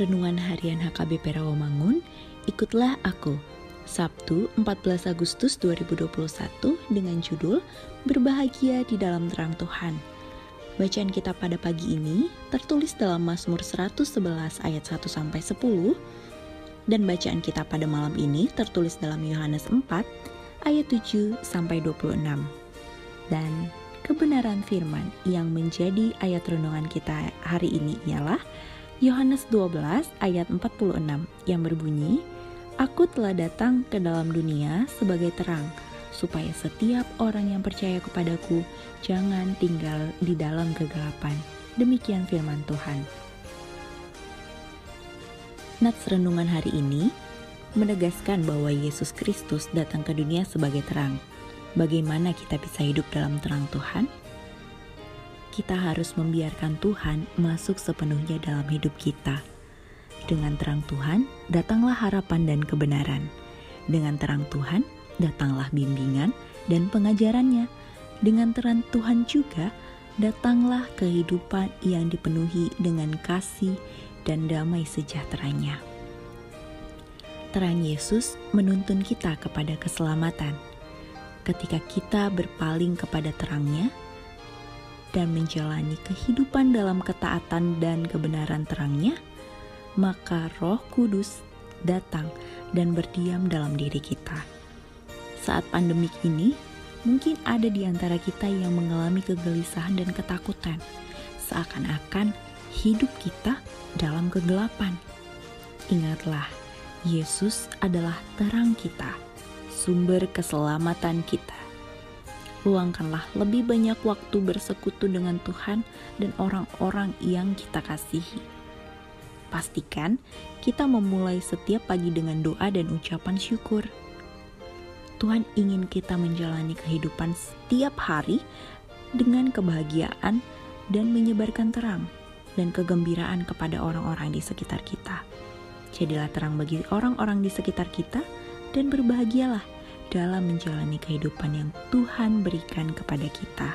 Renungan Harian HKBP Rawamangun, ikutlah aku. Sabtu 14 Agustus 2021 dengan judul Berbahagia di dalam terang Tuhan. Bacaan kita pada pagi ini tertulis dalam Mazmur 111 ayat 1 sampai 10 dan bacaan kita pada malam ini tertulis dalam Yohanes 4 ayat 7 sampai 26. Dan kebenaran firman yang menjadi ayat renungan kita hari ini ialah Yohanes 12 ayat 46 yang berbunyi, Aku telah datang ke dalam dunia sebagai terang, supaya setiap orang yang percaya kepadaku jangan tinggal di dalam kegelapan. Demikian firman Tuhan. Nats renungan hari ini menegaskan bahwa Yesus Kristus datang ke dunia sebagai terang. Bagaimana kita bisa hidup dalam terang Tuhan? Kita harus membiarkan Tuhan masuk sepenuhnya dalam hidup kita. Dengan terang Tuhan, datanglah harapan dan kebenaran. Dengan terang Tuhan, datanglah bimbingan dan pengajarannya. Dengan terang Tuhan juga, datanglah kehidupan yang dipenuhi dengan kasih dan damai sejahteranya. Terang Yesus menuntun kita kepada keselamatan. Ketika kita berpaling kepada terangnya, dan menjalani kehidupan dalam ketaatan dan kebenaran terangnya, maka roh kudus datang dan berdiam dalam diri kita. Saat pandemik ini, mungkin ada di antara kita yang mengalami kegelisahan dan ketakutan, seakan-akan hidup kita dalam kegelapan. Ingatlah, Yesus adalah terang kita, sumber keselamatan kita luangkanlah lebih banyak waktu bersekutu dengan Tuhan dan orang-orang yang kita kasihi. Pastikan kita memulai setiap pagi dengan doa dan ucapan syukur. Tuhan ingin kita menjalani kehidupan setiap hari dengan kebahagiaan dan menyebarkan terang dan kegembiraan kepada orang-orang di sekitar kita. Jadilah terang bagi orang-orang di sekitar kita dan berbahagialah dalam menjalani kehidupan yang Tuhan berikan kepada kita.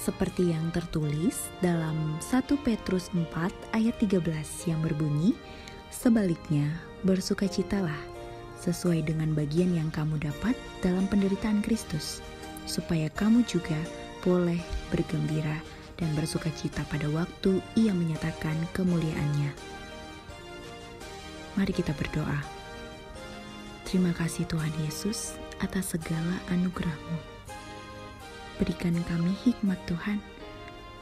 Seperti yang tertulis dalam 1 Petrus 4 ayat 13 yang berbunyi, Sebaliknya, bersukacitalah sesuai dengan bagian yang kamu dapat dalam penderitaan Kristus, supaya kamu juga boleh bergembira dan bersukacita pada waktu ia menyatakan kemuliaannya. Mari kita berdoa. Terima kasih Tuhan Yesus atas segala anugerahmu. Berikan kami hikmat Tuhan,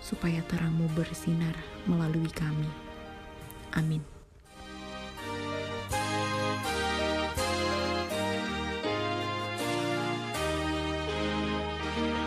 supaya terangmu bersinar melalui kami. Amin.